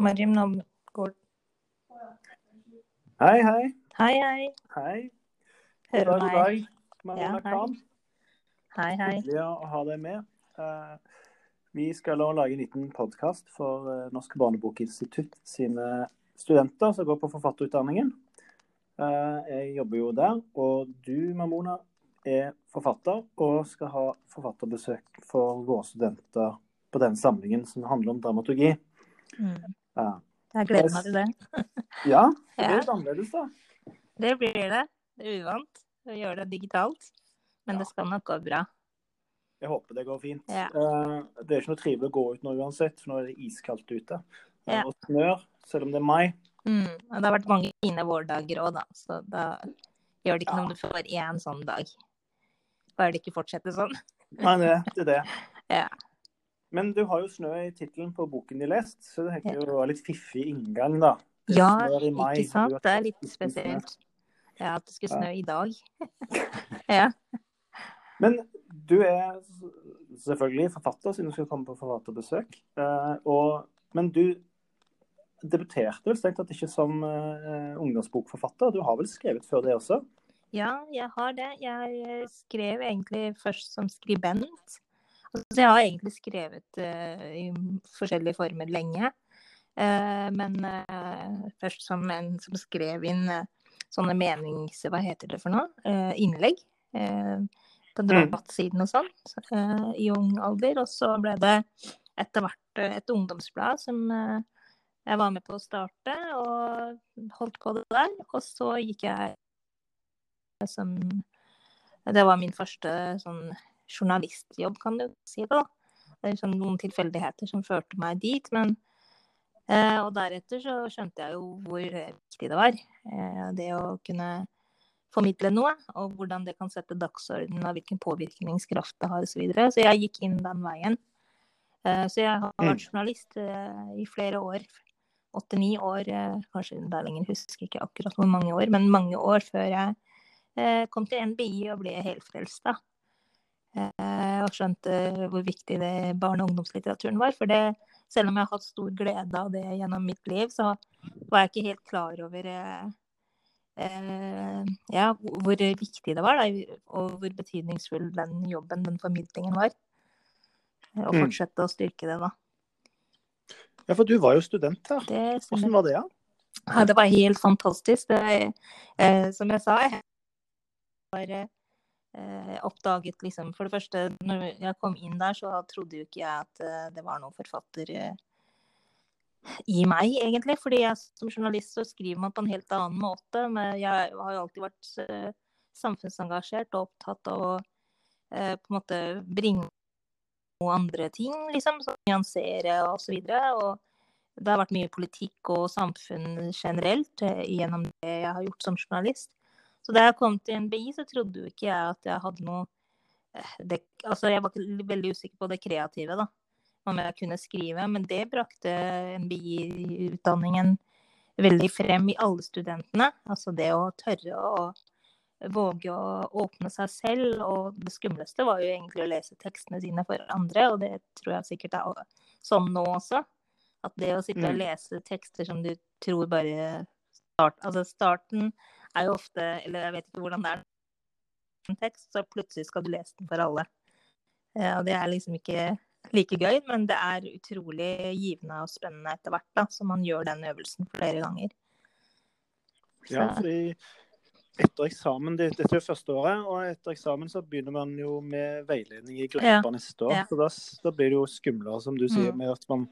Mariam, Namgård. går Hei, hei. Hei, hei. Hei. Hører God dag, god meg? dag. Ja, hei. Hei, hei. Hyggelig å ha deg med. Uh, vi skal nå lage en liten podkast for eh, Norsk barnebokinstitutt sine studenter som går på forfatterutdanningen. Eh, jeg jobber jo der, og du, Mamona, er forfatter og skal ha forfatterbesøk for våre studenter på den samlingen som handler om dramaturgi. Mm. Ja, Jeg gleder meg til det. ja det Ja. er litt annerledes, da. Det blir det. Det er uvant å gjøre det digitalt. Men det skal nok gå bra. Jeg håper det går fint. Ja. Eh, det er ikke noe trivelig å gå ut nå uansett, for nå er det iskaldt ute. Eh, Ja. Og snør, selv om det er mai. Mm. Og det har vært mange fine vårdager òg, da. Så da gjør det ikke Ja. noe om du får én sånn dag. Bare det ikke fortsetter sånn. Nei, det er det. Ja. Men du har jo snø i tittelen på boken de lest, så det heter jo litt fiffig inngang, da. Det Ja, mai, ikke sant? Det er litt spesielt. Ja, at det skulle snø i dag. ja. Men du er selvfølgelig forfatter, siden du skal komme på forfatterbesøk. Eh, og, men du debuterte vel strengt tatt ikke som eh, ungdomsbokforfatter? Du har vel skrevet før det også? Ja, jeg har det. Jeg skrev egentlig først som skribent. Altså, jeg har egentlig skrevet uh, i forskjellige former lenge. Uh, men uh, først som en som skrev inn sånne menings... Hva heter det for noe? Innlegg. på debattsiden og sånn i ung alder. Og så ble det etter hvert et ungdomsblad som jeg var med på å starte, og holdt på det der. Og så gikk jeg som Det var min første sånn journalistjobb, kan du si det. da. Det er sånn noen tilfeldigheter som førte meg dit. Men eh, Og deretter så skjønte jeg jo hvor viktig det var. Eh, det å kunne formidle noe, og hvordan det kan sette dagsordenen, og hvilken påvirkningskraft det har osv. Så, videre. så jeg gikk inn den veien. Eh, så jeg har vært journalist eh, i flere år. Åtte-ni år, eh, kanskje det er lenger, husker ikke akkurat hvor mange år, men mange år før jeg eh, kom til NBI og ble helfrelst. da. Eh, og skjønte hvor viktig det barne- og ungdomslitteraturen var. For det, selv om jeg har hatt stor glede av det gjennom mitt liv, så var jeg ikke helt klar over eh, eh, ja, hvor viktig det var, da, og hvor betydningsfull den jobben, den formidlingen, var. Og fortsette Mm. fortsette å styrke det, da. Ja, for du var jo student da. Det, Hvordan var det? Ja? Ja, det var helt fantastisk. Det, eh, som jeg sa, jeg har eh, oppdaget liksom For det første, når jeg kom inn der, så trodde jo ikke jeg at eh, det var noen forfatter eh, i meg, egentlig. Fordi jeg som journalist så skriver man på en helt annen måte. Men jeg har jo alltid vært samfunnsengasjert og opptatt av å på en måte bringe noen andre ting, liksom. Som nyansere og så videre. Og det har vært mye politikk og samfunn generelt gjennom det jeg har gjort som journalist. Så da jeg kom til NBI, så trodde jo ikke jeg at jeg hadde noe eh, det, Altså, jeg var veldig usikker på det kreative, da. Om jeg kunne skrive. Men det brakte NBI-utdanningen veldig frem i alle studentene. Altså det å tørre å våge å åpne seg selv. Og det skumleste var jo egentlig å lese tekstene sine for andre, og det tror jeg sikkert er sånn nå også. At det å sitte og Mm. lese tekster som du tror bare start, Altså starten er jo ofte Eller jeg vet ikke hvordan det er en tekst, så plutselig skal du lese den for alle. Eh, Og det er liksom ikke like gøy, men det er utrolig givende og spennende etter hvert, da, så man gjør den øvelsen flere ganger. Ja, fordi etter eksamen, det, dette er jo første året, og etter eksamen så begynner man jo med veiledning i gruppa Ja. neste år. Ja. Så da, da blir det jo skumlere, som du sier, Mm. med at man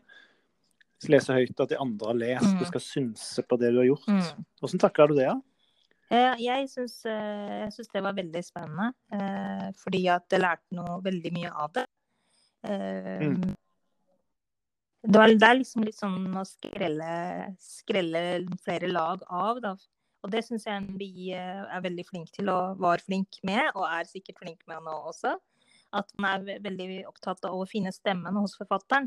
leser høyt at de andre har lest. Mm. Du skal synse på det du har gjort. Mm. Hvordan takler du det? da? Eh, Jeg syns, eh, jeg syns det var veldig spennende, eh, fordi at jeg lærte noe veldig mye av det. Mm. Det, var, det er liksom litt sånn å skrelle, skrelle flere lag av, da. Og det syns jeg NBI er veldig flink til, og var flink med, og er sikkert flink med nå også. At man er veldig opptatt av å finne stemmen hos forfatteren.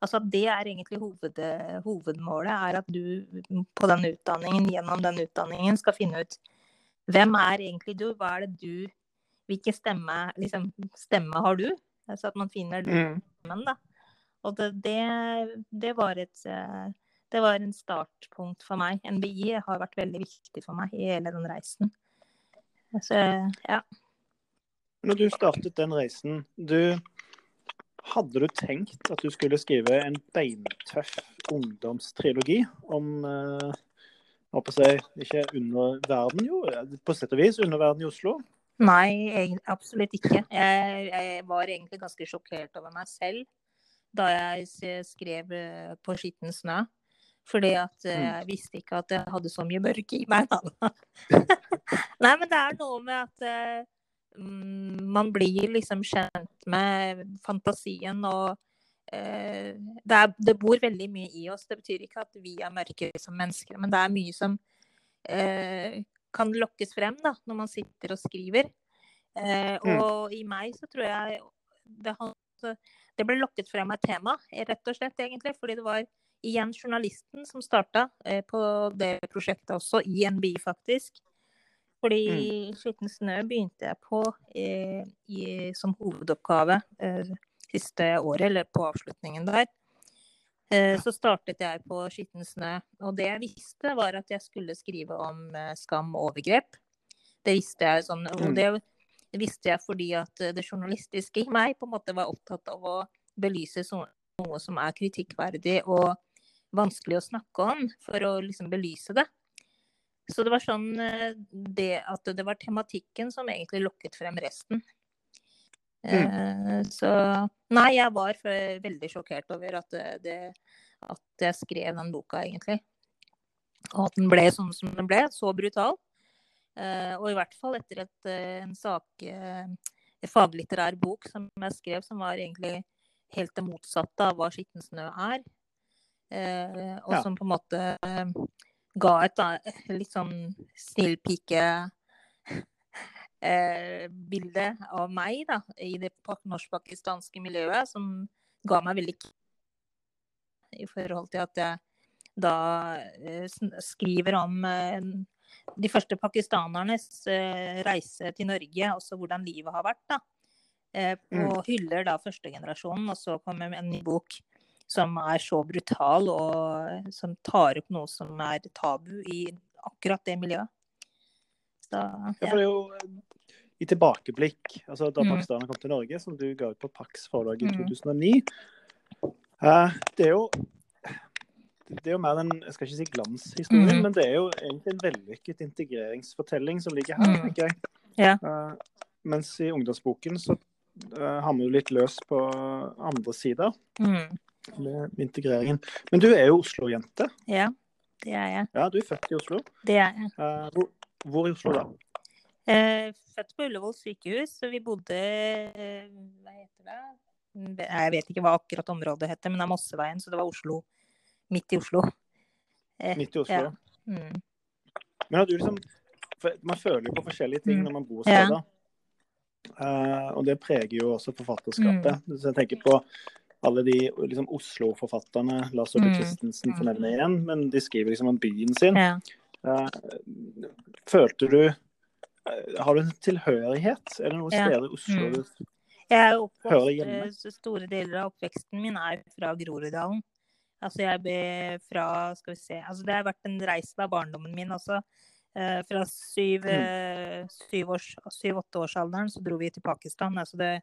Altså Det er egentlig hoved, hovedmålet, er at du på den utdanningen, gjennom den utdanningen skal finne ut hvem er egentlig du, hva er det du Hvilken stemme, liksom, stemme har du? Så at man finner Mm. stemmen, da. Og det, det, det var et eh, det var en startpunkt for meg. NBI har vært veldig viktig for meg i hele den reisen. Så ja. Når du startet den reisen, du, hadde du tenkt at du skulle skrive en beintøff ungdomstrilogi om håper si, ikke under verden, jo, på sett og vis under verden i Oslo? Nei, absolutt ikke. Jeg, jeg, var egentlig ganske sjokkert over meg selv da jeg skrev eh, på skitten snø. Fordi at eh, mm. jeg visste ikke at jeg hadde så mye mørke i meg. Nei, men det er noe med at um, man blir liksom kjent med fantasien og eh, det, er, det, bor veldig mye i oss. Det betyr ikke at vi er mørke som mennesker, men det er mye som eh, kan lokkes frem da, når man sitter og skriver. Eh, mm. og i meg så tror jeg det, det, ble lokket frem et tema, rett og slett, egentlig. Fordi det var igjen journalisten som starta eh, på det prosjektet også, i NBI, faktisk. Fordi mm. 'Skitten snø' begynte jeg på eh, i, som hovedoppgave eh, siste året, eller på avslutningen der. Eh, så startet jeg på Skitten snø. Og det jeg visste, var at jeg skulle skrive om eh, skam og overgrep. Det visste jeg sånn. Og mm. det visste jeg fordi at det journalistiske i meg på en måte var opptatt av å belyse noe som er kritikkverdig og vanskelig å snakke om, for å liksom belyse det. Så det var sånn eh, det at det var tematikken som egentlig lokket frem resten. Mm. Eh, så nei, jeg var veldig sjokkert over at, det, at, jeg skrev den boka, egentlig. Og at den ble sånn som den ble, så brutal. Eh, og i hvert fall etter et, eh, en sak, en faglitterær bok som jeg skrev, som var egentlig helt det motsatte av hva 'Skitten snø' er. Og som på en måte ga et litt sånn snillpike eh, bilde av meg da, i det norsk-pakistanske miljøet, som ga meg veldig i forhold til at jeg da eh, skriver om eh, de første pakistanernes eh, reise til Norge, også hvordan livet har vært. da. Eh, mm. Og hyller da førstegenerasjonen, og så kommer en ny bok som er så brutal, og som tar opp noe som er tabu i akkurat det miljøet. Så, ja. ja. for det er jo i tilbakeblikk, altså da mm. kom til Norge, som du ga ut på Pax forlag i 2009 uh, eh, Det er jo det er jo mer en jeg skal ikke si glanshistorie, mm. men det er jo egentlig en vellykket integreringsfortelling som ligger her, mm. tenker jeg. Ja. Uh, mens i ungdomsboken så uh, har du litt løs på andre sider mm. Med integreringen. Men du er jo Oslo-jente. Ja, det er jeg. Ja, Du er født i Oslo. Det er jeg. Uh, hvor, hvor, i Oslo da? Eh, født på Ullevål sykehus, så vi bodde eh, Hva heter det? Jeg vet ikke hva akkurat området heter, men det er Mosseveien, så det var Oslo. Midt i Oslo. Eh, midt i Oslo. Ja. Mm. Men har du liksom Man føler jo på forskjellige ting mm. når man bor steder. Ja. Uh, og det preger jo også forfatterskapet. Mm. Så jeg tenker på alle de liksom, Oslo-forfatterne, Lars oss mm. Christensen får nevne igjen, men de skriver liksom om byen sin. Ja. Uh, følte du Eh, har du en tilhørighet? Er det noen ja. steder i Oslo mm. du jeg er oppvokst, hjemme? Eh, store deler av oppveksten min er fra Groruddalen. Altså jeg ble fra Skal vi se altså Det har vært en reise av barndommen min også. Eh, fra syv-åtte mm. års, syv, så dro vi til Pakistan. Altså det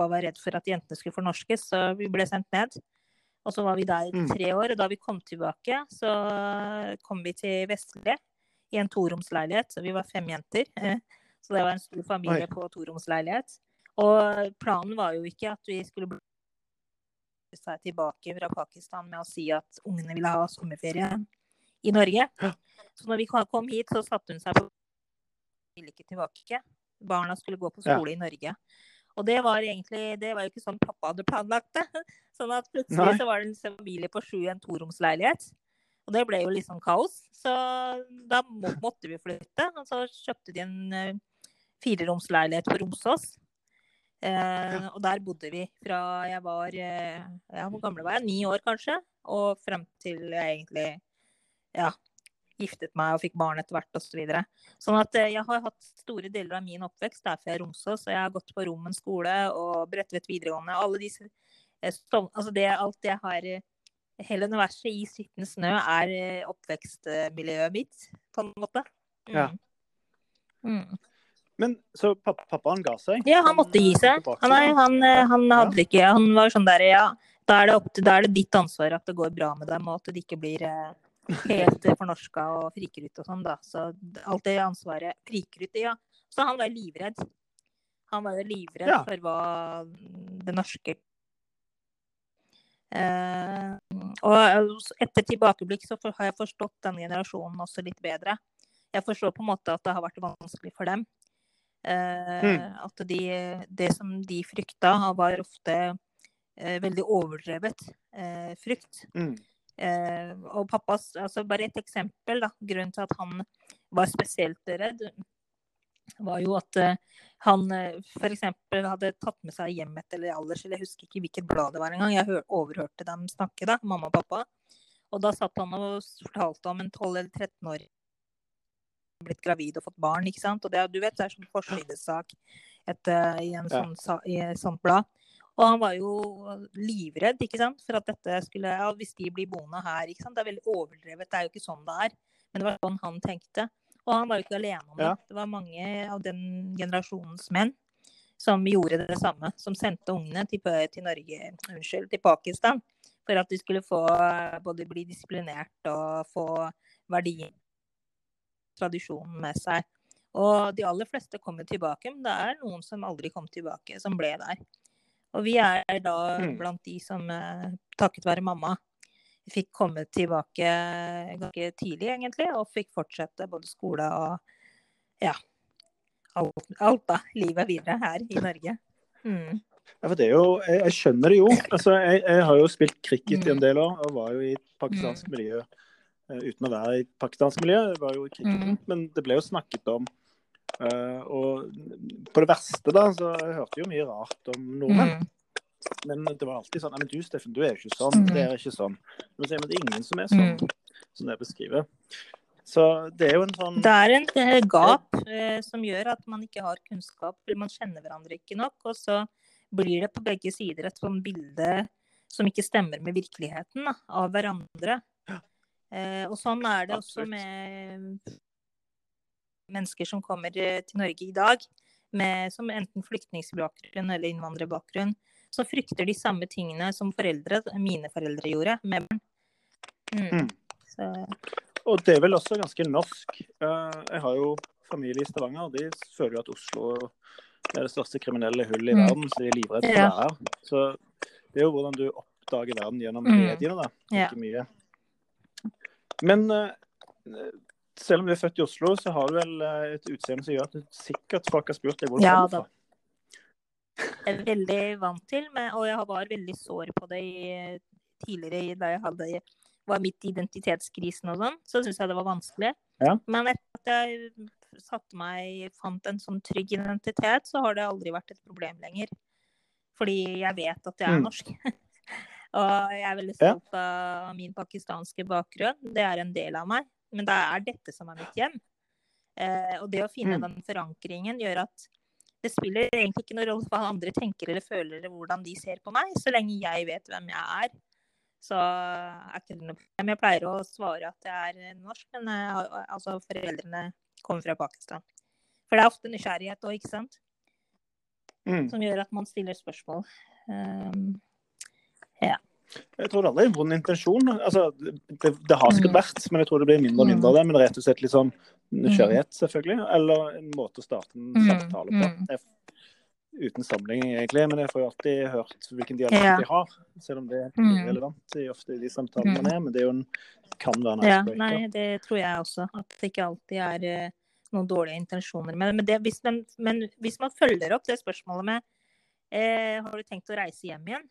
Pappa var redd for at jentene skulle fornorskes, så vi ble sendt ned. Og så var vi der i mm. tre år. Og da vi kom tilbake, så kom vi til Vestlige i en toromsleilighet. Så vi var fem jenter. Så det var en stor familie Oi. på toromsleilighet. Og planen var jo ikke at vi skulle bli seg tilbake fra Pakistan med å si at ungene ville ha sommerferie i Norge. Så når vi kom hit, så satte hun seg på ville ikke tilbake. Barna skulle gå på skole ja. i Norge. Og det var egentlig det var jo ikke sånn pappa hadde planlagt det. Sånn at plutselig Nei. så var det en familie på sju i en toromsleilighet. Og det ble jo liksom kaos. Så da må, måtte vi flytte. Og så kjøpte de en uh, fireromsleilighet på Romsås. Uh, og der bodde vi fra jeg var uh, ja, Hvor gamle var jeg? Ni år, kanskje. Og frem til jeg egentlig ja, giftet meg og fikk barn etter hvert osv. Så videre. sånn at jeg har hatt store deler av min oppvekst der fra Romsås. Og jeg har gått på Rommen skole og Bredtvet videregående. Alle disse, altså det, alt jeg har hele universet i skitten snø er eh, oppvekstmiljøet mitt, på en måte. Mm. Ja. Mm. Men så pappa, pappaen ga seg? Ja, han måtte gi seg. Han, han, eh, han hadde ikke Han var sånn der, ja. Da er, det til, da er det ditt ansvar at det går bra med dem, og at det ikke blir eh, helt eh, fornorska og friker og sånn, da. Så alt det ansvaret friker ut, ja. Så han var livredd. Han var jo livredd Ja. for hva det norske eh, Og etter tilbakeblikk så har jeg forstått denne generasjonen også litt bedre. Jeg forstår på en måte at det har vært vanskelig for dem. Eh, Mm. At de, det som de frykta, var ofte eh, veldig overdrevet eh, frykt. Mm. Eh, og pappas altså Bare et eksempel. da, Grunnen til at han var spesielt redd, var jo at eh, han eh, f.eks. hadde tatt med seg hjem et eller alders, eller jeg husker ikke hvilket blad det var engang. Jeg hør, overhørte dem snakke, da, mamma og pappa. Og da satt han og fortalte om en 12- eller 13-åring blitt gravid og fått barn, ikke sant. Og det, du vet, det er sånn forsidesak eh, i en Ja. sånn, sa- i et sånt blad. Og han var jo livredd ikke sant? for at dette skulle ja, Hvis de blir boende her ikke sant? Det er veldig overdrevet. Det er jo ikke sånn det er. Men det var sånn han tenkte. Og han var jo ikke alene om det. Ja. Det var mange av den generasjonens menn som gjorde det samme. Som sendte ungene til, til Norge, unnskyld, til Pakistan. For at de skulle få både bli disiplinert og få verdien, tradisjonen med seg. Og de aller fleste kom jo tilbake, men det er noen som aldri kom tilbake, som ble der. Og vi er da Mm. blant de som, eh, takket være mamma, fikk komme tilbake ganske tidlig, egentlig, og fikk fortsette både skole og ja, alt, alt da, livet videre her i Norge. Mm. Ja, for det er jo, jeg, jeg skjønner det jo. Altså, jeg, jeg har jo spilt cricket i en Mm. del år og var jo i et pakistansk miljø eh, uten å være i et pakistansk miljø. Jeg var jo i cricket, Mm. Men det ble jo snakket om eh, Og på det verste, da, så jeg hørte jo mye rart om nordmenn. Mm. Men det var alltid sånn Nei, men du Steffen, du er jo ikke sånn. Mm. Det er ikke sånn. Men, så, er det ingen som er sånn Mm. som det beskriver. Så det er jo en sånn Det er en eh, gap eh, som gjør at man ikke har kunnskap, man kjenner hverandre ikke nok. Og så blir det på begge sider et sånn bilde som ikke stemmer med virkeligheten da, av hverandre. Eh, og sånn er det også Absolutt. med mennesker som kommer eh, til Norge i dag, med, som enten flyktningbakgrunn eller innvandrerbakgrunn, så frykter de samme tingene som foreldre, mine foreldre gjorde med barn. Mm. Mm. Så, Og det er vel også ganske norsk. Eh, Jeg har jo familie i Stavanger, og de føler jo at Oslo er det største kriminelle hullet i Mm. verden, så de er livredde for Ja. å være her. Så det er jo hvordan du oppdager verden gjennom Mm. mediene, da. Ikke mye. Men eh, selv om du er født i Oslo, så har du vel eh, et utseende som gjør at du sikkert folk har spurt deg hvor du Ja, kommer fra. jeg er veldig vant til, men, og jeg var veldig sår på det i, tidligere da jeg hadde, var midt i identitetskrisen og sånn. Så syns jeg det var vanskelig. Ja. Men etter at jeg satte meg, fant en sånn trygg identitet, så har det aldri vært et problem lenger. Fordi jeg vet at jeg er Mm. norsk. og jeg er veldig Ja. av min pakistanske bakgrunn. Det er en del av meg. Men det er dette som er mitt hjem. Eh, og det å finne Mm. den forankringen gjør at det spiller egentlig ikke noen rolle hva andre tenker eller føler, eller hvordan de ser på meg, så lenge jeg vet hvem jeg er. Så er ikke det noe problem. Jeg pleier å svare at jeg er norsk, men eh, altså foreldrene kommer fra Pakistan. For det er ofte nysgjerrighet òg, ikke sant, Mm. som gjør at man stiller spørsmål. Um, Jeg tror det aldri er en vond intensjon. Altså, det, det har sikkert Mm. vært, men jeg tror det blir mindre og mindre av det. Men det er rett og slett litt sånn nysgjerrighet, selvfølgelig. Eller en måte å starte en Mm, samtale på. mm. Jeg, uten sammenligning, egentlig. Men jeg får jo alltid hørt hvilken dialekt Ja. de har. Selv om det er Mm. irrelevant i ofte de samtalene Mm. man er. Men det er en, kan være en ja, nei, det tror jeg også. At det ikke alltid er eh, noen dårlige intensjoner med. Men, det, hvis, men, men hvis man følger opp det spørsmålet med eh, Har du tenkt å reise hjem igjen?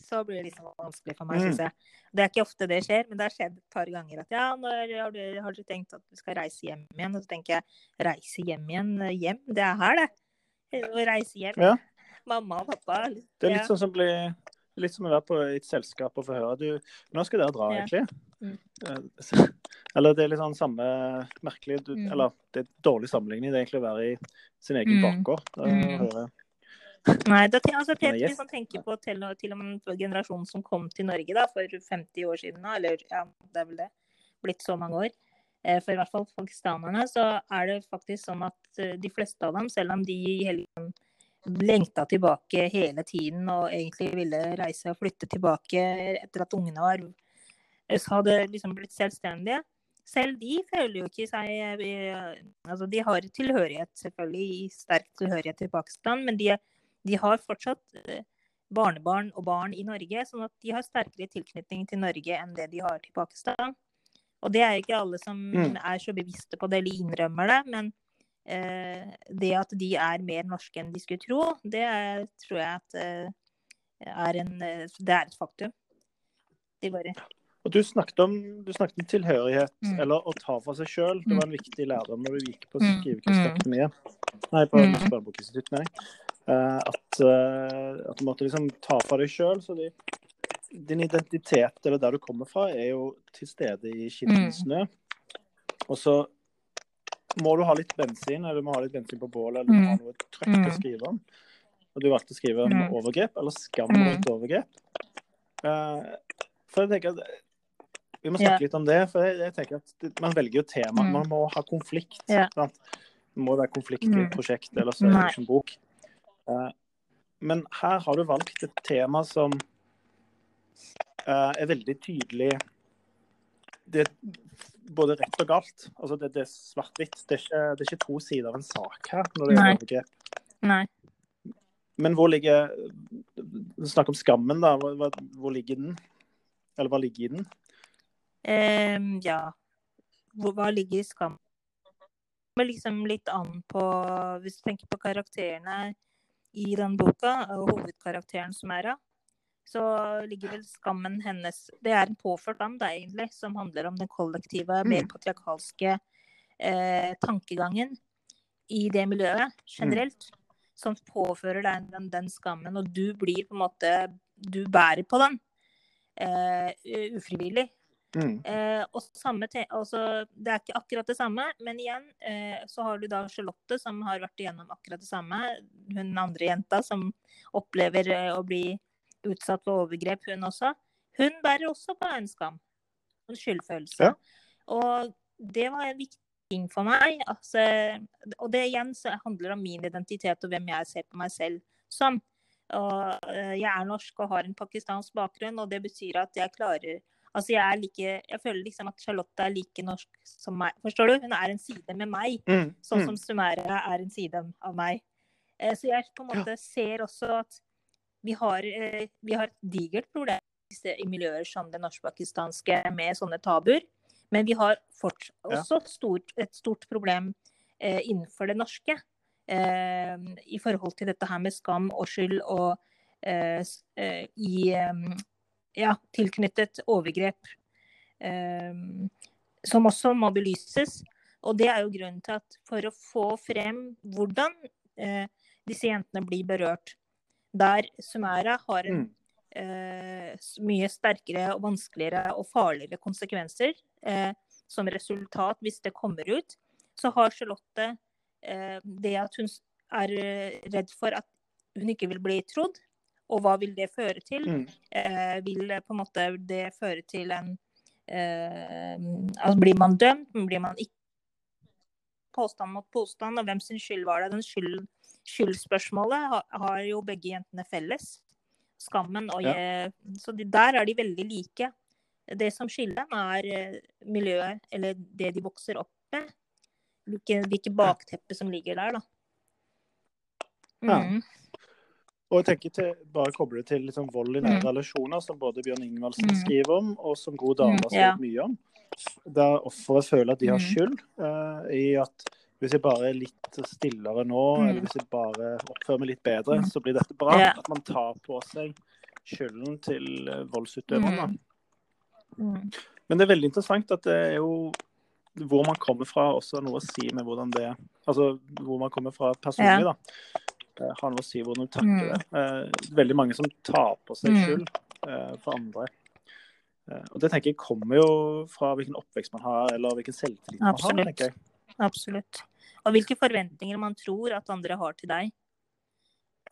Så blir det liksom vanskelig for meg, Mm. syns jeg. Det er ikke ofte det skjer, men det har skjedd et par ganger at ja, når har du, har du tenkt at du skal reise hjem igjen? Og så tenker jeg reise hjem igjen? Hjem? Det er her, det. Å reise hjem. Ja. Mamma og pappa. Det er ja. litt sånn som blir Litt som å være på et selskap og få høre du, Nå skal dere dra, Ja. egentlig? Mm. Eh, Eller det er litt sånn samme merkelig du, Mm. Eller det er dårlig sammenligning. Det er egentlig å være i sin egen Mm. bakgård. Mm. Nei, da, te- altså, yes. hvis man tenker på til, til og med generasjonen som kom til Norge da, for 50 år siden, da, eller ja, det er vel det, blitt så mange år, eh, for i hvert fall pakistanerne, så er det faktisk sånn at eh, de fleste av dem, selv om de hele lengta tilbake hele tiden og egentlig ville reise og flytte tilbake etter at ungene var så hadde liksom blitt selvstendige. Selv de føler jo ikke seg eh, Altså, de har tilhørighet, selvfølgelig, sterk tilhørighet til Pakistan, men de, de har fortsatt eh, barnebarn og barn i Norge, sånn at de har sterkere tilknytning til Norge enn det de har til Pakistan. Og det er ikke alle som Mm. er så bevisste på det eller innrømmer det, men eh, det at de er mer norske enn de skulle tro, det er, tror jeg at eh, er en eh, Det er et faktum. De bare Og du snakket om, du snakket om tilhørighet, Mm. eller å ta for seg sjøl. Det var en viktig lærdom når du gikk på Mm. Nei, på Mm. Norsk mener jeg. Eh, at, eh, at du måtte liksom ta for deg sjøl. Så de, din identitet, eller der du kommer fra, er jo til stede i skitten Mm. snø. Og så må du ha litt bensin, eller du må ha litt bensin på bålet, eller du må ha noe trøkk å Mm. skrive om. Og du valgte å skrive om Mm. overgrep, eller skam Mm. rundt overgrep. Eh, for jeg tenker at vi må snakke snakke litt om det. For jeg, jeg tenker at man velger jo tema. Mm. Man må ha konflikt. Yeah. Det må være konflikt i Mm. et prosjekt, ellers er det ikke en bok. Eh, men her har du valgt et tema som eh, er veldig tydelig Det er både rett og galt. Altså det, det er svart-hvitt. Det, det er ikke to sider av en sak her når det gjelder overgrep. Nei. Men hvor ligger Snakk om skammen, da. Hvor, hvor- ligger den? Eller hva ligger i den? Um, ja. Hvor, hva ligger i skam? Det kommer liksom litt an på Hvis du tenker på karakterene i den boka, og hovedkarakteren Sumera, så ligger vel skammen hennes Det er en påført dam, da, egentlig, som handler om den kollektive, mer Mm. patriarkalske eh, tankegangen i det miljøet generelt. Som påfører deg den, den skammen, og du blir på en måte Du bærer på den. Eh, ufrivillig. Mm. Eh, og samme altså, det er ikke akkurat det samme, men igjen eh, så har du da Charlotte som har vært igjennom akkurat det samme. Hun andre jenta som opplever eh, å bli utsatt for overgrep, hun også. Hun bærer også på en skam. En skyldfølelse. Ja. Og det var en viktig ting for meg. Altså, og det igjen så handler om min identitet og hvem jeg ser på meg selv som. Og eh, jeg er norsk og har en pakistansk bakgrunn, og det betyr at jeg klarer Altså jeg er like Jeg føler liksom at Charlotte er like norsk som meg. Forstår du? Hun er en side med meg, Mm. sånn mm. som Sumera er en side av meg. Eh, Så jeg på en måte ser også at vi har, eh, vi har et digert problem i miljøer som det norsk-pakistanske med sånne tabuer. Men vi har fortsatt, Ja. også stort, et stort problem eh, innenfor det norske. Eh, I forhold til dette her med skam og skyld og eh, eh, i ja, tilknyttet overgrep. Um, som også må belyses. Og det er jo grunnen til at for å få frem hvordan uh, disse jentene blir berørt, der Sumera har en eh, mye sterkere og vanskeligere og farligere konsekvenser uh, som resultat hvis det kommer ut, så har Charlotte det at hun er redd for at hun ikke vil bli trodd. Og hva vil det føre til? Mm. Eh, vil på en måte det føre til en eh, altså Blir man dømt? Blir man ikke Påstand mot påstand, og hvem sin skyld var det? Den skyld, skyldspørsmålet har, har jo begge jentene felles. Skammen og Ja. Så de, der er de veldig like. Det som skiller dem, er eh, miljøet, eller det de vokser opp med. Hvilke, hvilke bakteppe som ligger der, da. Ja. Mm. Og jeg tenker til, bare koble det til liksom vold i nære Mm. relasjoner, som både Bjørn Ingvaldsen Mm. skriver om, og som God dame har Mm, ja. mye om. Der offeret føler at de har Mm. skyld uh, i at hvis jeg bare er litt stillere nå, Mm. eller hvis jeg bare oppfører meg litt bedre, Mm. så blir dette bra. Ja. At man tar på seg skylden til eh, voldsutøveren. Mm. Mm. Men det er veldig interessant at det er jo hvor man kommer fra, også noe å si med hvordan det Altså hvor man kommer fra personlig, da. Eh, har noe å si hvordan du takler det. Eh, veldig mange som tar på seg Mm. skyld eh, for andre. Eh, og det tenker jeg kommer jo fra hvilken oppvekst man har, eller hvilken selvtillit man har. Absolutt. tenker jeg. Absolutt. Og hvilke forventninger man tror at andre har til deg.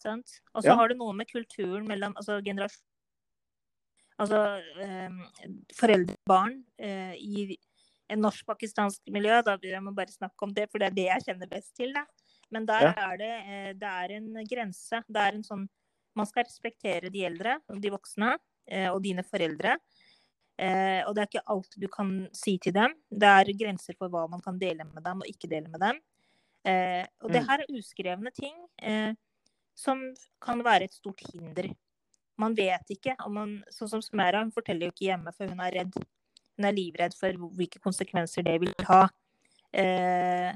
sant. Og så Ja. har det noe med kulturen mellom altså generasjon... Altså eh, foreldre og barn eh, i en norsk-pakistansk miljø, da jeg må bare snakke om det, for det er det jeg kjenner best til. Da. Men der Ja. er det, eh, det er en grense. Det er en sånn Man skal respektere de eldre, de voksne, eh, og dine foreldre. Eh, og det er ikke alt du kan si til dem. Det er grenser for hva man kan dele med dem og ikke dele med dem. Og det Mm. her er uskrevne ting som kan være et stort hinder. Man vet ikke om man Sånn som Smera, hun forteller jo ikke hjemme, for hun er redd. Hun er livredd for hvilke konsekvenser det vil ha. Eh,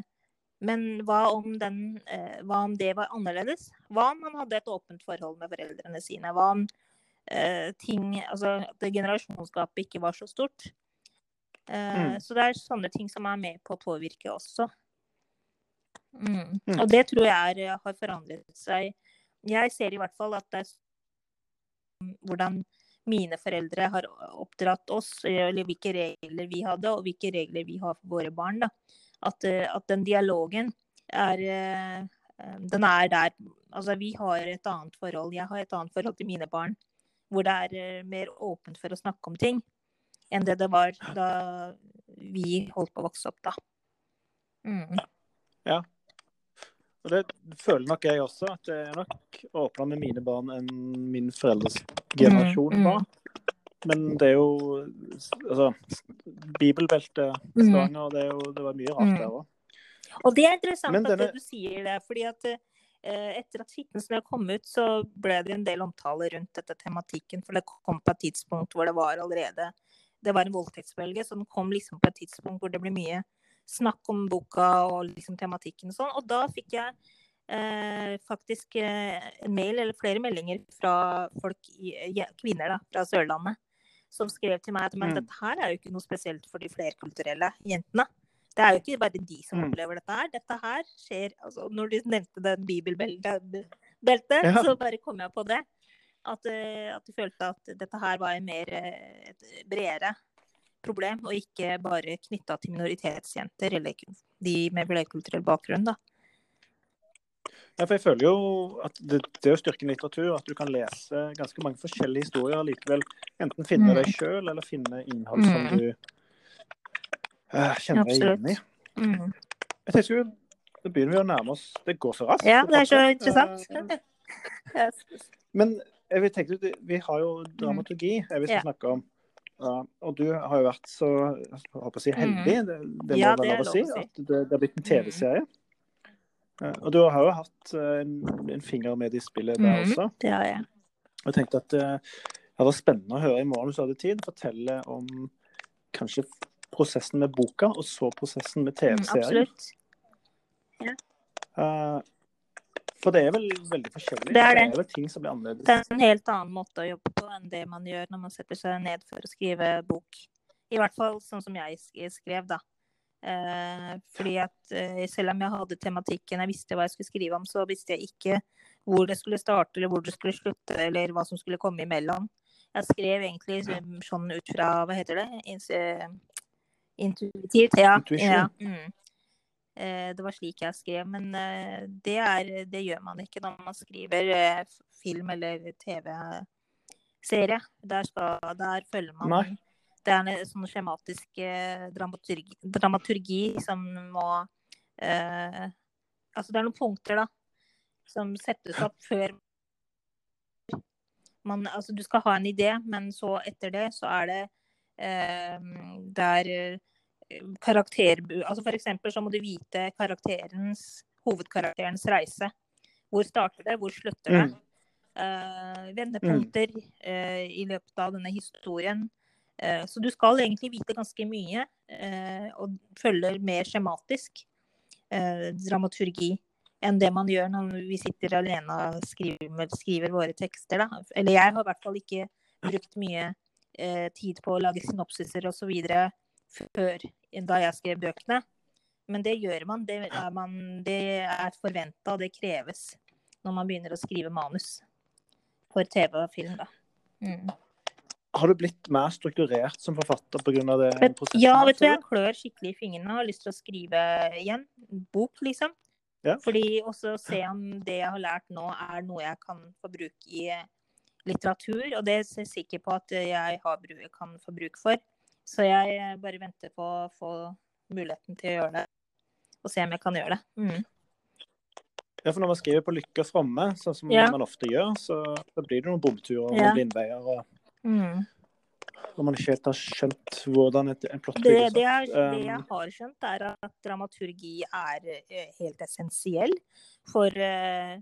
men hva om, den, eh, hva om det var annerledes? Hva om man hadde et åpent forhold med foreldrene sine? Hva om eh, ting Altså at generasjonsgapet ikke var så stort? Eh, Mm. Så det er sånne ting som er med på å påvirke også. Mm. Mm. Og det tror jeg er, har forandret seg. Jeg ser i hvert fall at det er hvordan mine foreldre har oppdratt oss, eller hvilke regler vi hadde, og hvilke regler vi har for våre barn. Da. At, eh, at den dialogen er eh, eh, Den er der. Altså, vi har et annet forhold. Jeg har et annet forhold til mine barn. Hvor det er mer åpent for å snakke om ting enn det det var da vi holdt på å vokse opp, da. Mm. Og det føler nok jeg også, at det er nok åpna med mine barn enn min foreldres generasjon Mm, mm. Men det er jo altså, Bibelbelte, Mm. Stavanger, det, det var mye rart Mm. der òg. Og det er interessant denne... at du sier det, fordi at eh, etter at Fitnessnø kom ut, så ble det en del omtale rundt dette tematikken. For det kom på et tidspunkt hvor det var allerede Det var en voldtektsbølge, så den kom liksom på et tidspunkt hvor det ble mye snakk om boka og liksom tematikken og sånn. Og da fikk jeg eh, faktisk eh, en mail, eller flere meldinger fra folk, i, kvinner da, fra Sørlandet, som skrev til meg at men Mm. dette her er jo ikke noe spesielt for de flerkulturelle jentene. Det er jo ikke bare de som Mm. opplever dette her. Dette her skjer altså, Når du nevnte den bibelbeltet, Ja. så bare kom jeg på det. At, eh, at du følte at dette her var mer eh, et bredere problem, og ikke bare knytta til minoritetsjenter eller de med flerkulturell bakgrunn. da. Ja, for jeg føler jo at det, det er jo styrken i litteratur, at du kan lese ganske mange forskjellige historier likevel enten finne Mm. deg sjøl, eller finne innhold som Mm. du uh, kjenner deg igjen i. Mm. Jeg tenker jo, Nå begynner vi å nærme oss Det går så raskt. Ja, det er så interessant. Eh, Men jeg vil tenke, vi har jo dramaturgi jeg vil Ja. snakke om. Ja, og du har jo vært så jeg håper å si, heldig, det, det må Ja, være det lov å lov å si. at det, det har blitt en TV-serie. Eh, Og du har jo hatt eh, en, en finger med i spillet der mm, også. Det har jeg. Og jeg tenkte at eh, det hadde vært spennende å høre i morgen hvis du hadde tid, fortelle om kanskje prosessen med boka, og så prosessen med Mm, TV-serien. absolutt. Eh, for det er vel veldig forskjellig. Det er det. er vel ting som blir annerledes. Det er en helt annen måte å jobbe på enn det man gjør når man setter seg ned for å skrive bok. I hvert fall sånn som jeg skrev, da. Eh, fordi at eh, selv om jeg hadde tematikken, jeg visste hva jeg skulle skrive om, så visste jeg ikke hvor det skulle starte, eller hvor det skulle slutte, eller hva som skulle komme imellom. Jeg skrev egentlig sånn- ut fra, hva heter det, eh, intuitivt. Ja. Ja mm. Eh, Det var slik jeg skrev, men det, er, det gjør man ikke når man skriver film eller TV-serie. Der, der følger man Nei. Det er en sånn skjematisk eh, dramaturgi, dramaturgi som må eh, Altså det er noen punkter, da, som settes opp før man Altså du skal ha en idé, men så etter det så er det eh, der er eh, karakter... Altså for eksempel så må du vite karakterens Hovedkarakterens reise. Hvor starter det, hvor slutter det? Mm. eh, vendepunkter eh, i løpet av denne historien. Eh, så du skal egentlig vite ganske mye, eh, og følger mer skjematisk eh, dramaturgi enn det man gjør når vi sitter alene og skriver, skriver våre tekster. Da. Eller jeg har i hvert fall ikke brukt mye tid på å lage synopsiser osv. før da jeg skrev bøkene. Men det gjør man. Det er, man, det er forventa, det kreves når man begynner å skrive manus for TV og film. Da. Mm. Har du blitt mer strukturert som forfatter pga. det Vet, prosessen? ja, vet du, jeg klør skikkelig i fingrene og har lyst til å skrive igjen. Bok, liksom. Ja. Fordi også se om det jeg har lært nå, er noe jeg kan få bruk i eh, litteratur. Og det er jeg sikker på at jeg har, bru- kan få bruk for. Så jeg eh, bare venter på å få muligheten til å gjøre det. Og se om jeg kan gjøre det. Mm. Ja, for når man skriver på Lykke og Fromme, sånn som Ja. man ofte gjør, så, så blir det noen bomturer og Ja. blindveier. Og Mm. når man ikke helt har skjønt hvordan et, en plott Det, bygges det, det jeg Um, har skjønt, er at dramaturgi er eh, helt essensiell for eh,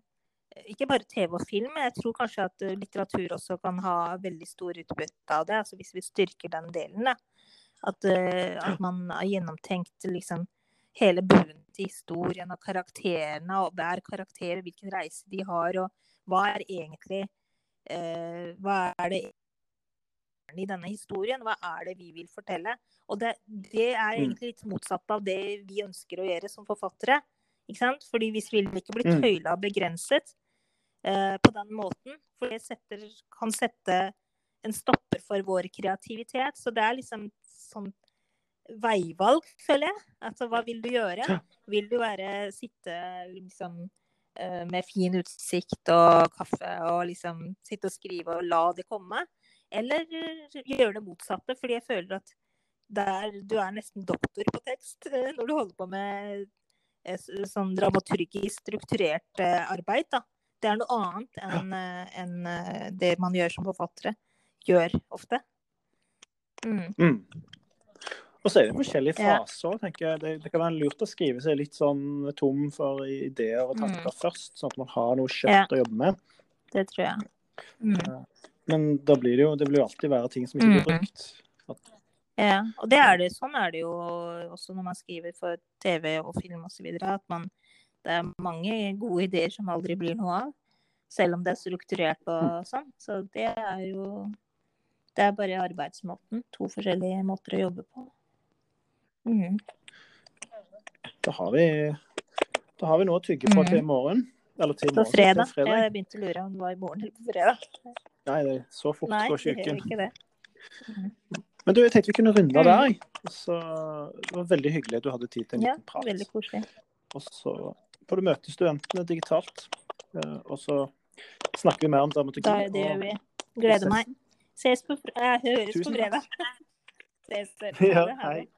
ikke bare TV og film, men jeg tror kanskje at eh, litteratur også kan ha veldig stor utbytte av det. altså Hvis vi styrker den delen. At, at man har gjennomtenkt liksom hele bunnen til historien og karakterene, og hver karakter, hvilken reise de har, og hva er egentlig eh, Hva er det i denne historien? Hva er det vi vil fortelle? Og det, det er Mm. egentlig litt motsatt av det vi ønsker å gjøre som forfattere. Ikke sant? Fordi hvis vi vil ikke bli Mm. tøyla og begrenset eh, på den måten, for det setter, kan sette en stopper for vår kreativitet. Så det er liksom sånn veivalg, føler jeg. Altså, hva vil du gjøre? Vil du være sitte liksom eh, med fin utsikt og kaffe og liksom sitte og skrive og la det komme? Eller eh, gjøre det motsatte, fordi jeg føler at der, du er nesten doktor på tekst eh, når du holder på med eh, sånn dramaturgisk strukturert arbeid. Da. Det er noe annet enn enn, det man gjør som forfattere gjør ofte. Mm. mm. Og så er det forskjellige Ja. faser. tenker jeg. Det, det kan være lurt å skrive seg litt sånn tom for ideer og Mm. først, sånn at man har noe kjøtt å jobbe med. Det tror jeg. Mm. Men da blir det jo det vil jo alltid være ting som ikke blir Mm. brukt. At, Ja, og det er det. Sånn er det jo også når man skriver for TV og film osv. At man, det er mange gode ideer som aldri blir noe av. Selv om det er strukturert og sånn. Så det er jo Det er bare arbeidsmåten. To forskjellige måter å jobbe på. Mm. da, har vi, da har vi noe å tygge på Mm. til i morgen. Eller til morgen. fredag. Til fredag. Jeg begynte å lure om det var i morgen eller på fredag. Nei, det er så fort Nei, går ikke uken. ikke det. Men du, jeg tenkte vi kunne runde av Mm. der. Så det var veldig hyggelig at du hadde tid til en Ja, liten prat. veldig koselig. Og så får du møte studentene digitalt. Eh, Og så snakker vi mer om dramaturgi. Da, det gjør vi. Gleder meg. Ses på jeg eh, Høres på Tusen takk. fredag. Ses. Ja, Ha Ja, hei.